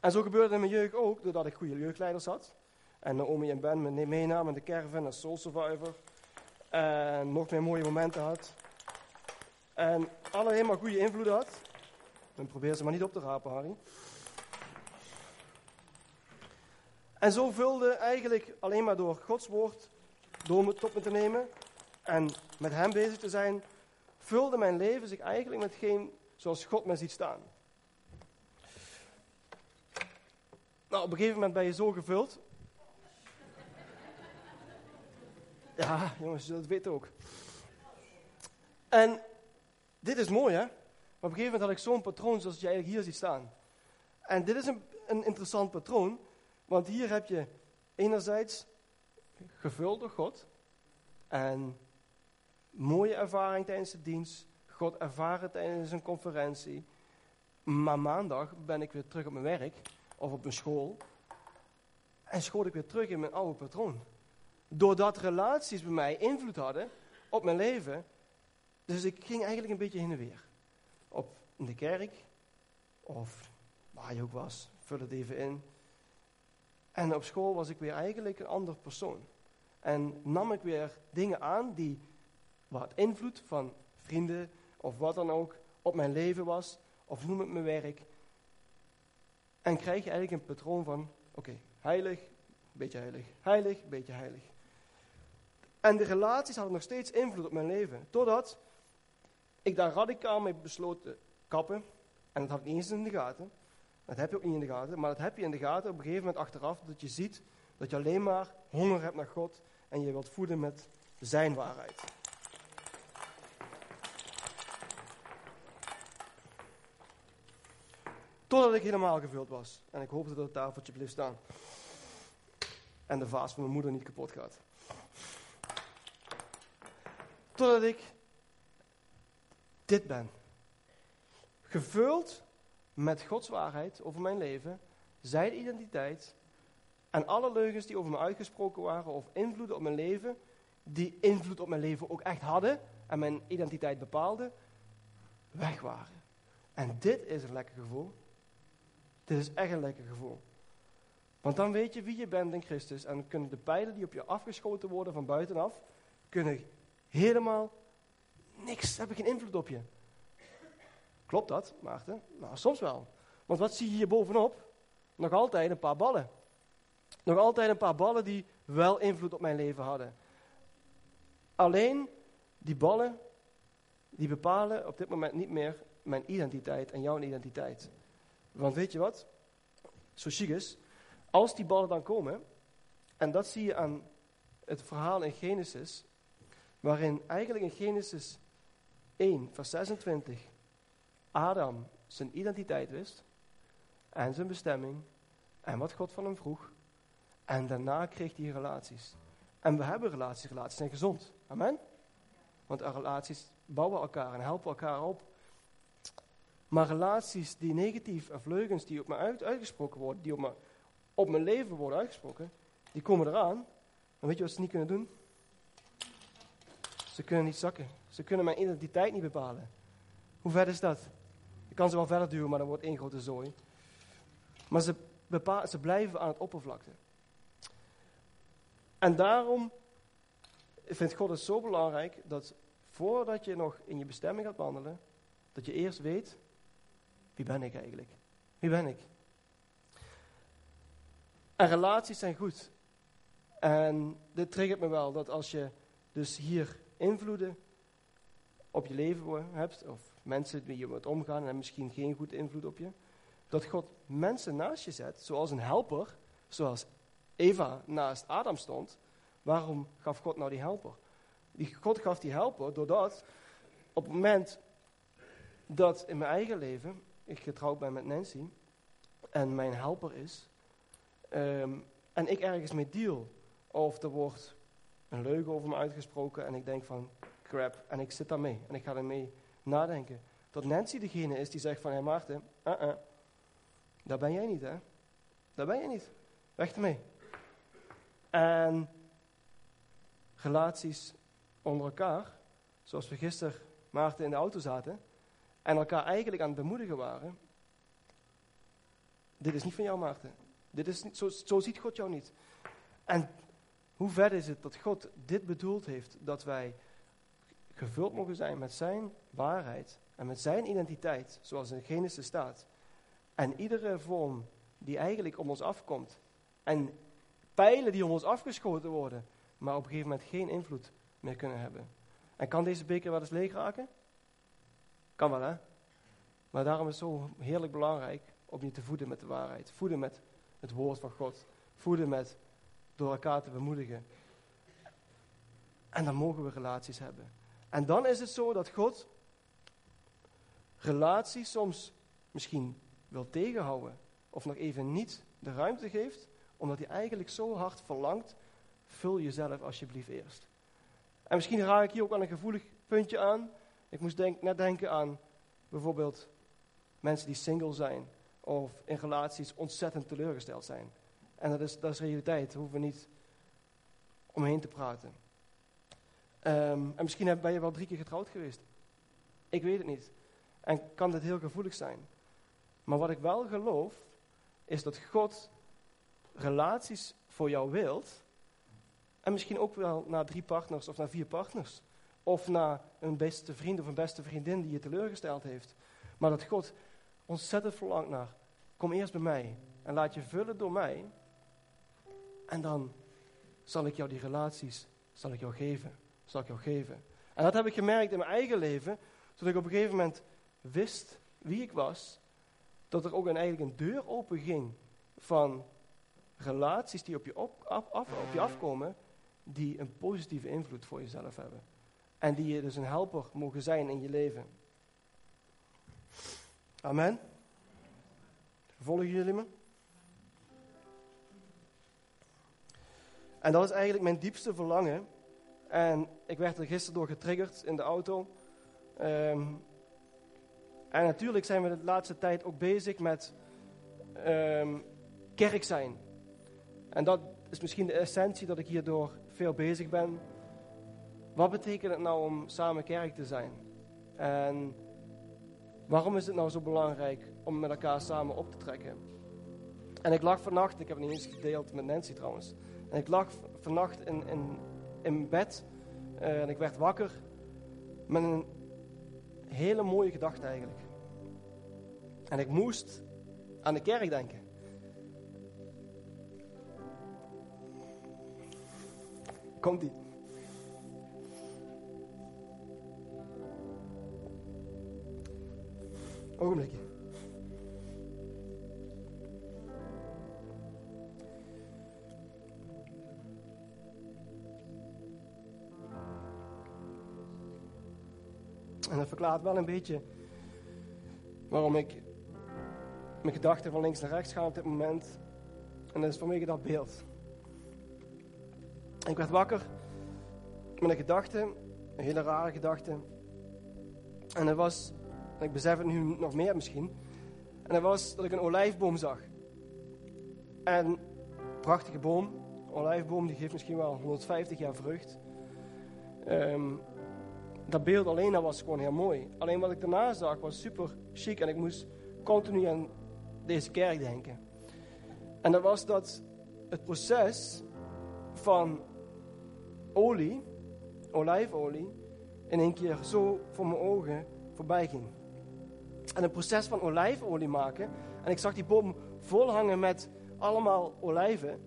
En zo gebeurde in mijn jeugd ook, doordat ik goede jeugdleiders had. En Naomi en Ben me meenamen in de caravan als Soul Survivor. En nog meer mooie momenten had. En alle helemaal goede invloed had. Dan probeer ze maar niet op te rapen, Harry. En zo vulde eigenlijk alleen maar door Gods woord, door me tot me te nemen en met Hem bezig te zijn, vulde mijn leven zich eigenlijk met geen zoals God me ziet staan. Nou, op een gegeven moment ben je zo gevuld. Ja, jongens, dat weet ook. En dit is mooi, hè? Maar op een gegeven moment had ik zo'n patroon zoals je eigenlijk hier ziet staan. En dit is een interessant patroon, want hier heb je enerzijds gevuld door God en mooie ervaring tijdens de dienst, God ervaren tijdens een conferentie. Maar maandag ben ik weer terug op mijn werk of op mijn school en schoot ik weer terug in mijn oude patroon. Doordat relaties bij mij invloed hadden op mijn leven, dus ik ging eigenlijk een beetje heen en weer. Op de kerk, of waar je ook was, vul het even in. En op school was ik weer eigenlijk een ander persoon. En nam ik weer dingen aan die wat invloed van vrienden of wat dan ook op mijn leven was, of noem het mijn werk. En krijg je eigenlijk een patroon van, oké, heilig, beetje heilig, heilig, beetje heilig. En de relaties hadden nog steeds invloed op mijn leven. Totdat ik daar radicaal mee besloot te kappen. En dat had ik niet eens in de gaten. Dat heb je ook niet in de gaten. Maar dat heb je in de gaten op een gegeven moment achteraf. Dat je ziet dat je alleen maar honger hebt naar God. En je wilt voeden met zijn waarheid. Totdat ik helemaal gevuld was. En ik hoopte dat het tafeltje bleef staan. En de vaas van mijn moeder niet kapot gaat. Totdat ik dit ben. Gevuld met Gods waarheid over mijn leven, zijn identiteit en alle leugens die over me uitgesproken waren of invloeden op mijn leven, die invloed op mijn leven ook echt hadden en mijn identiteit bepaalden, weg waren. En dit is een lekker gevoel. Dit is echt een lekker gevoel. Want dan weet je wie je bent in Christus en kunnen de pijlen die op je afgeschoten worden van buitenaf, kunnen helemaal niks, hebben geen invloed op je. Klopt dat, Maarten? Nou, soms wel. Want wat zie je hier bovenop? nog altijd een paar ballen. Nog altijd een paar ballen die wel invloed op mijn leven hadden. Alleen die ballen, die bepalen op dit moment niet meer mijn identiteit en jouw identiteit. Want weet je wat? Zo chic als die ballen dan komen, en dat zie je aan het verhaal in Genesis, waarin eigenlijk in Genesis 1, vers 26, Adam zijn identiteit wist en zijn bestemming en wat God van hem vroeg. En daarna kreeg hij relaties. En we hebben relaties, relaties zijn gezond. Amen? Want relaties bouwen elkaar en helpen elkaar op. Maar relaties die negatief of leugens die op me uit, uitgesproken worden, die op, me, op mijn leven worden uitgesproken, die komen eraan. En weet je wat ze niet kunnen doen? Ze kunnen niet zakken. Ze kunnen mijn identiteit niet bepalen. Hoe ver is dat? Kan ze wel verder duwen, maar dan wordt één grote zooi. Maar ze, ze blijven aan het oppervlakte. En daarom vindt God het zo belangrijk dat voordat je nog in je bestemming gaat wandelen, dat je eerst weet, wie ben ik eigenlijk? Wie ben ik? En relaties zijn goed. En dit triggert me wel, dat als je dus hier invloeden op je leven hebt, of mensen die je moet omgaan en misschien geen goede invloed op je, dat God mensen naast je zet, zoals een helper, zoals Eva naast Adam stond. Waarom gaf God nou die helper? Die, God gaf die helper doordat op het moment dat in mijn eigen leven ik getrouwd ben met Nancy en mijn helper is, ehm, en ik ergens mee deal, of er wordt een leugen over me uitgesproken en ik denk van crap, en ik zit daarmee en ik ga ermee nadenken. Dat Nancy degene is die zegt van, hé Maarten, uh -uh, daar ben jij niet hè, daar ben je niet, weg ermee. En relaties onder elkaar, zoals we gisteren Maarten in de auto zaten, en elkaar eigenlijk aan het bemoedigen waren. Dit is niet van jou, Maarten. Dit is niet, zo, zo ziet God jou niet. En hoe ver is het dat God dit bedoeld heeft, dat wij gevuld mogen zijn met zijn waarheid en met zijn identiteit, zoals in Genesis staat. En iedere vorm die eigenlijk om ons afkomt, en pijlen die om ons afgeschoten worden, maar op een gegeven moment geen invloed meer kunnen hebben. En kan deze beker wel eens leeg raken? Kan wel, hè? Maar daarom is het zo heerlijk belangrijk om je te voeden met de waarheid. Voeden met het woord van God. Voeden met door elkaar te bemoedigen. En dan mogen we relaties hebben. En dan is het zo dat God relaties soms misschien wil tegenhouden. Of nog even niet de ruimte geeft. Omdat hij eigenlijk zo hard verlangt. Vul jezelf alsjeblieft eerst. En misschien raak ik hier ook aan een gevoelig puntje aan. Ik moest denk, net denken aan bijvoorbeeld mensen die single zijn of in relaties ontzettend teleurgesteld zijn. En dat is, dat is realiteit, daar hoeven we niet omheen te praten. Ehm, en misschien ben je wel drie keer getrouwd geweest. Ik weet het niet. En kan dit heel gevoelig zijn. Maar wat ik wel geloof, is dat God relaties voor jou wilt. En misschien ook wel naar drie partners of naar vier partners. Of naar een beste vriend of een beste vriendin die je teleurgesteld heeft. Maar dat God ontzettend verlangt naar. Kom eerst bij mij en laat je vullen door mij. En dan zal ik jou die relaties, zal ik jou geven. Zal ik jou geven. En dat heb ik gemerkt in mijn eigen leven. Toen ik op een gegeven moment wist wie ik was. Dat er ook een, eigenlijk een deur open ging van relaties die op je, op, af, op je afkomen. Die een positieve invloed voor jezelf hebben. En die je dus een helper mogen zijn in je leven. Amen. Volgen jullie me? En dat is eigenlijk mijn diepste verlangen. En ik werd er gisteren door getriggerd in de auto. Ehm, en natuurlijk zijn we de laatste tijd ook bezig met um, kerk zijn. En dat is misschien de essentie dat ik hierdoor veel bezig ben. Wat betekent het nou om samen kerk te zijn? En waarom is het nou zo belangrijk om met elkaar samen op te trekken? En ik lag vannacht, ik heb het niet eens gedeeld met Nancy trouwens. En ik lag vannacht in, in, in bed eh, en ik werd wakker met een hele mooie gedachte eigenlijk. En ik moest aan de kerk denken. Komt die? Ogenblikje. Dat verklaart wel een beetje waarom ik mijn gedachten van links naar rechts ga op dit moment. En dat is vanwege dat beeld. Ik werd wakker met een gedachte, een hele rare gedachte. En dat was, en ik besef het nu nog meer misschien, en dat was dat ik een olijfboom zag. En een prachtige boom, een olijfboom die geeft misschien wel 150 jaar vrucht. Ehm, dat beeld alleen dat was gewoon heel mooi. Alleen wat ik daarna zag was super chic en ik moest continu aan deze kerk denken. En dat was dat het proces van olie, olijfolie, in één keer zo voor mijn ogen voorbij ging. En het proces van olijfolie maken. En ik zag die boom vol hangen met allemaal olijven.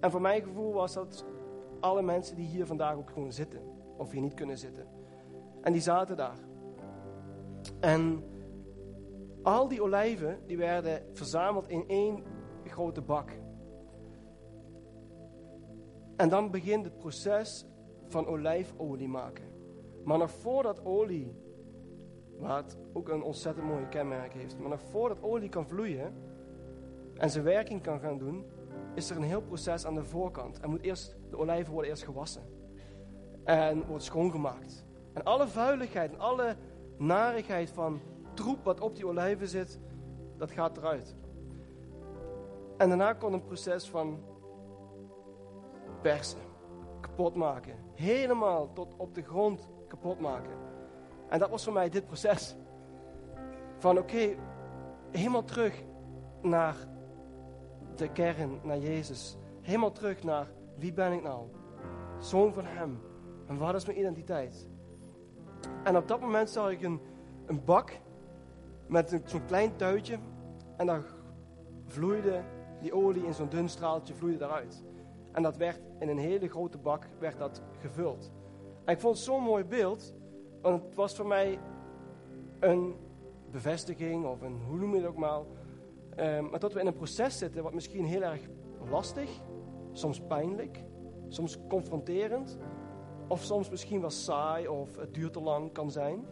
En voor mijn gevoel was dat alle mensen die hier vandaag ook gewoon zitten. Of hier niet kunnen zitten. En die zaten daar. En al die olijven die werden verzameld in één grote bak. En dan begint het proces van olijfolie maken. Maar nog voordat olie, wat ook een ontzettend mooie kenmerk heeft, maar nog voordat olie kan vloeien en zijn werking kan gaan doen, is er een heel proces aan de voorkant. En moet eerst, de olijven worden eerst gewassen. En wordt schoongemaakt. En alle vuiligheid en alle narigheid van troep wat op die olijven zit, dat gaat eruit. En daarna komt een proces van persen, kapot maken. Helemaal tot op de grond kapot maken. En dat was voor mij dit proces. Van oké, helemaal terug naar de kern, naar Jezus. Helemaal terug naar wie ben ik nou? Zoon van Hem. En wat is mijn identiteit? En op dat moment zag ik een, een bak met zo'n klein tuitje. En dan vloeide die olie in zo'n dun straaltje vloeide daaruit. En dat werd in een hele grote bak werd dat gevuld. En ik vond het zo'n mooi beeld, want het was voor mij een bevestiging of een, hoe noem je het ook maar. Um, maar dat we in een proces zitten wat misschien heel erg lastig, soms pijnlijk, soms confronterend, of soms misschien wel saai of het duurt te lang kan zijn.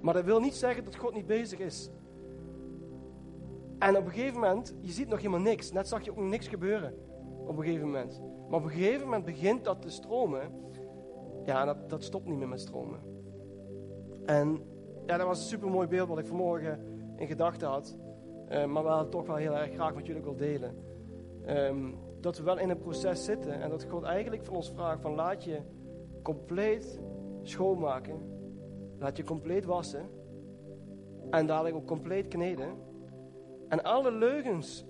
Maar dat wil niet zeggen dat God niet bezig is. En op een gegeven moment, je ziet nog helemaal niks. Net zag je ook niks gebeuren op een gegeven moment. Maar op een gegeven moment begint dat te stromen. Ja, dat, dat stopt niet meer met stromen. En ja, dat was een super mooi beeld wat ik vanmorgen in gedachten had. Uh, maar wel toch wel heel erg graag met jullie wil delen. Um, dat we wel in een proces zitten en dat God eigenlijk van ons vraagt van laat je compleet schoonmaken. Laat je compleet wassen. En dadelijk ook compleet kneden. En alle leugens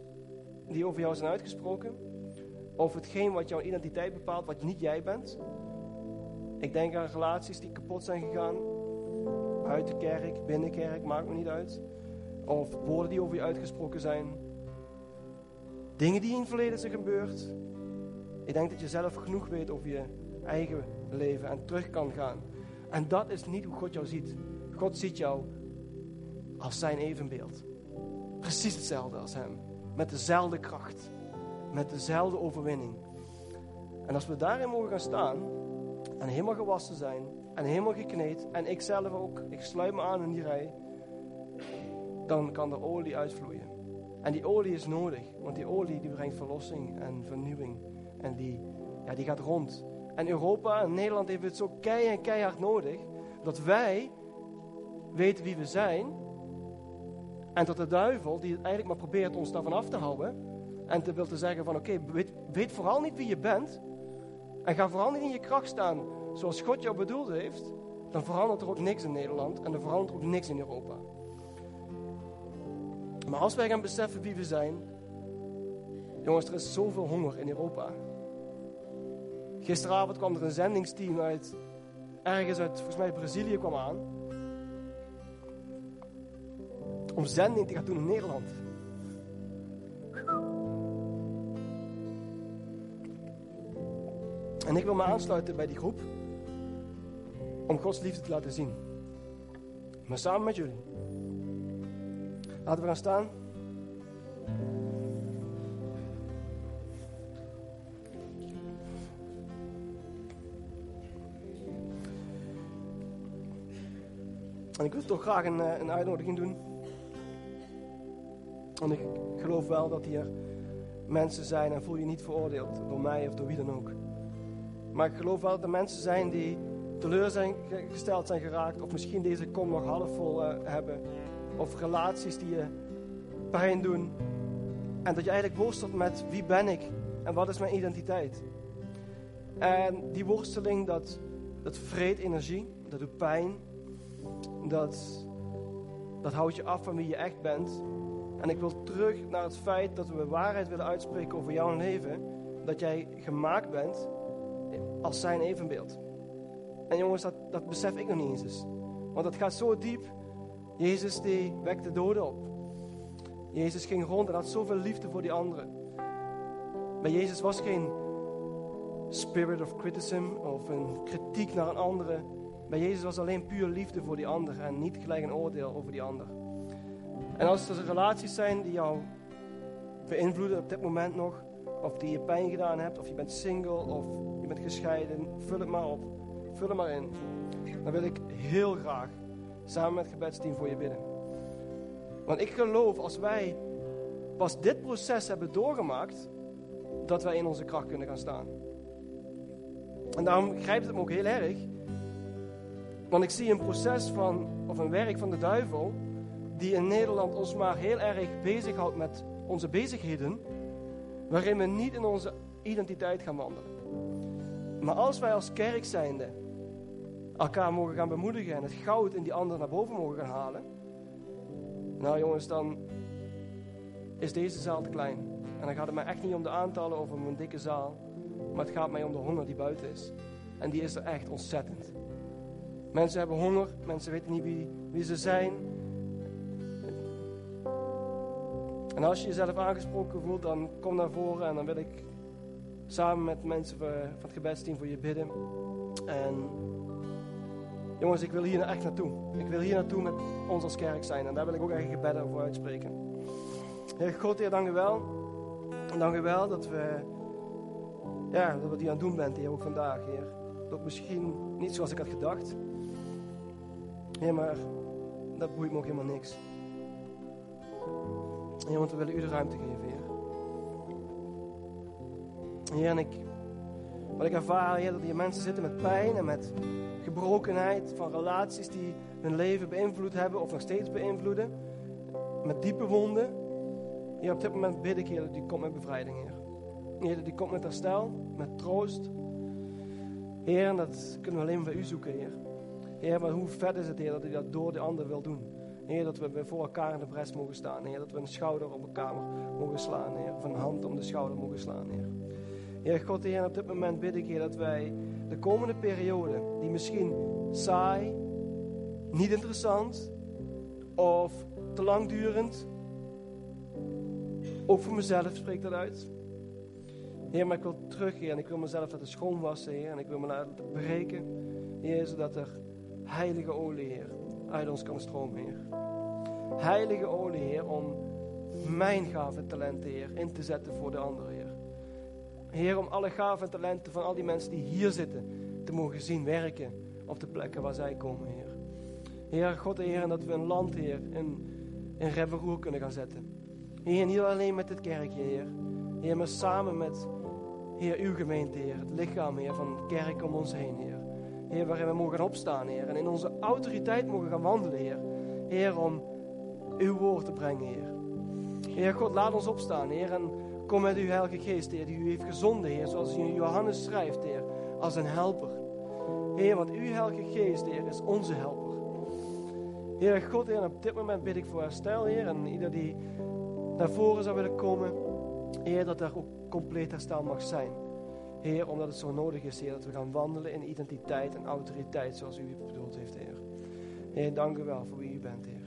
die over jou zijn uitgesproken, over hetgeen wat jouw identiteit bepaalt, wat niet jij bent. Ik denk aan relaties die kapot zijn gegaan. Buiten kerk, binnen kerk, maakt me niet uit. Of woorden die over je uitgesproken zijn. Dingen die in het verleden zijn gebeurd. Ik denk dat je zelf genoeg weet over je eigen leven en terug kan gaan. En dat is niet hoe God jou ziet. God ziet jou als zijn evenbeeld. Precies hetzelfde als hem. Met dezelfde kracht. Met dezelfde overwinning. En als we daarin mogen gaan staan. En helemaal gewassen zijn. En helemaal gekneed. En ik zelf ook. Ik sluit me aan in die rij. Dan kan de olie uitvloeien. En die olie is nodig. Want die olie die brengt verlossing en vernieuwing. En die, ja, die gaat rond. En Europa en Nederland heeft het zo keihard keihard nodig. Dat wij weten wie we zijn. En dat de duivel, die eigenlijk maar probeert ons daarvan af te houden. En te wil te zeggen van oké, weet, weet vooral niet wie je bent. En ga vooral niet in je kracht staan zoals God jou bedoeld heeft. Dan verandert er ook niks in Nederland. En er verandert ook niks in Europa. Maar als wij gaan beseffen wie we zijn. Jongens, er is zoveel honger in Europa. Gisteravond kwam er een zendingsteam uit, ergens uit, volgens mij Brazilië kwam aan. Om zending te gaan doen in Nederland. En ik wil me aansluiten bij die groep om Gods liefde te laten zien. Maar samen met jullie. Laten we gaan staan. En ik wil toch graag een, eh, een uitnodiging doen. En ik geloof wel dat hier mensen zijn en voel je niet veroordeeld door mij of door wie dan ook. Maar ik geloof wel dat er mensen zijn die teleurgesteld zijn geraakt, of misschien deze kom nog halfvol uh, hebben, of relaties die je pijn doen. En dat je eigenlijk worstelt met wie ben ik en wat is mijn identiteit. En die worsteling, dat, dat vreet energie, dat doet pijn, dat, dat houdt je af van wie je echt bent. En ik wil terug naar het feit dat we waarheid willen uitspreken over jouw leven. Dat jij gemaakt bent als zijn evenbeeld. En jongens, dat, dat besef ik nog niet eens. Want het gaat zo diep. Jezus die wekte doden op. Jezus ging rond en had zoveel liefde voor die anderen. Bij Jezus was geen spirit of criticism of een kritiek naar een andere. Bij Jezus was alleen puur liefde voor die ander en niet gelijk een oordeel over die ander. En als er relaties zijn die jou beïnvloeden op dit moment nog, of die je pijn gedaan hebt, of je bent single, of je bent gescheiden, vul het maar op. Vul het maar in. Dan wil ik heel graag samen met het gebedsteam voor je bidden. Want ik geloof als wij pas dit proces hebben doorgemaakt, dat wij in onze kracht kunnen gaan staan. En daarom grijpt het me ook heel erg. Want ik zie een proces van, of een werk van de duivel, die in Nederland ons maar heel erg bezighoudt met onze bezigheden, waarin we niet in onze identiteit gaan wandelen. Maar als wij als kerk zijnde elkaar mogen gaan bemoedigen en het goud in die ander naar boven mogen gaan halen, nou jongens, dan is deze zaal te klein. En dan gaat het mij echt niet om de aantallen of om een dikke zaal, maar het gaat mij om de honger die buiten is. En die is er echt ontzettend. Mensen hebben honger, mensen weten niet wie, wie ze zijn. En als je jezelf aangesproken voelt, dan kom naar voren en dan wil ik samen met mensen van het gebedsteam voor je bidden. En jongens, ik wil hier echt naartoe. Ik wil hier naartoe met ons als kerk zijn en daar wil ik ook echt gebeden over uitspreken. Heer God, Heer, dank u wel. Dank u wel dat we, ja, dat we die aan het doen bent, Heer, ook vandaag, Heer. Dat misschien niet zoals ik had gedacht. Heer, maar dat boeit me ook helemaal niks. Heer, want we willen u de ruimte geven, Heer. Heer, en ik, wat ik ervaar, Heer, dat hier mensen zitten met pijn en met gebrokenheid van relaties die hun leven beïnvloed hebben of nog steeds beïnvloeden. Met diepe wonden. Heer, op dit moment bid ik, Heer, dat die komt met bevrijding, Heer. Heer, die komt met herstel, met troost. Heer, en dat kunnen we alleen bij u zoeken, Heer. Heer, maar hoe vet is het, Heer, dat u dat door de ander wil doen. Heer, dat we voor elkaar in de bres mogen staan. Heer, dat we een schouder op elkaar mogen slaan, Heer. Of een hand om de schouder mogen slaan, Heer. God, Heer, op dit moment bid ik, Heer, dat wij de komende periode, die misschien saai, niet interessant of te langdurend, ook voor mezelf spreekt dat uit. Heer, maar ik wil terug, Heer, en ik wil mezelf laten schoonwassen, Heer, en ik wil me laten breken, Heer, zodat er heilige olie, Heer, uit ons kan stromen, Heer. Heilige olie, Heer, om mijn gaven en talenten, Heer, in te zetten voor de anderen, Heer. Heer, om alle gaven en talenten van al die mensen die hier zitten te mogen zien werken op de plekken waar zij komen, Heer. Heer, God, Heer, en dat we een land, Heer, in, in kunnen gaan zetten. Heer, niet alleen met dit kerkje, Heer. Heer, maar samen met, Heer, uw gemeente, Heer. Het lichaam, Heer, van de kerk om ons heen, Heer. Heer, waarin we mogen opstaan, Heer. En in onze autoriteit mogen gaan wandelen, Heer. Heer, om uw woord te brengen, Heer. Heer God, laat ons opstaan, Heer. En kom met uw Heilige Geest, Heer, die u heeft gezonden, Heer. Zoals in Johannes schrijft, Heer. Als een helper. Heer, want uw Heilige Geest, Heer, is onze helper. Heer God, Heer, op dit moment bid ik voor herstel, Heer. En ieder die naar voren zou willen komen, Heer, dat er ook compleet herstel mag zijn. Heer, omdat het zo nodig is, Heer, dat we gaan wandelen in identiteit en autoriteit zoals u bedoeld heeft, Heer. Heer, dank u wel voor wie u bent, Heer.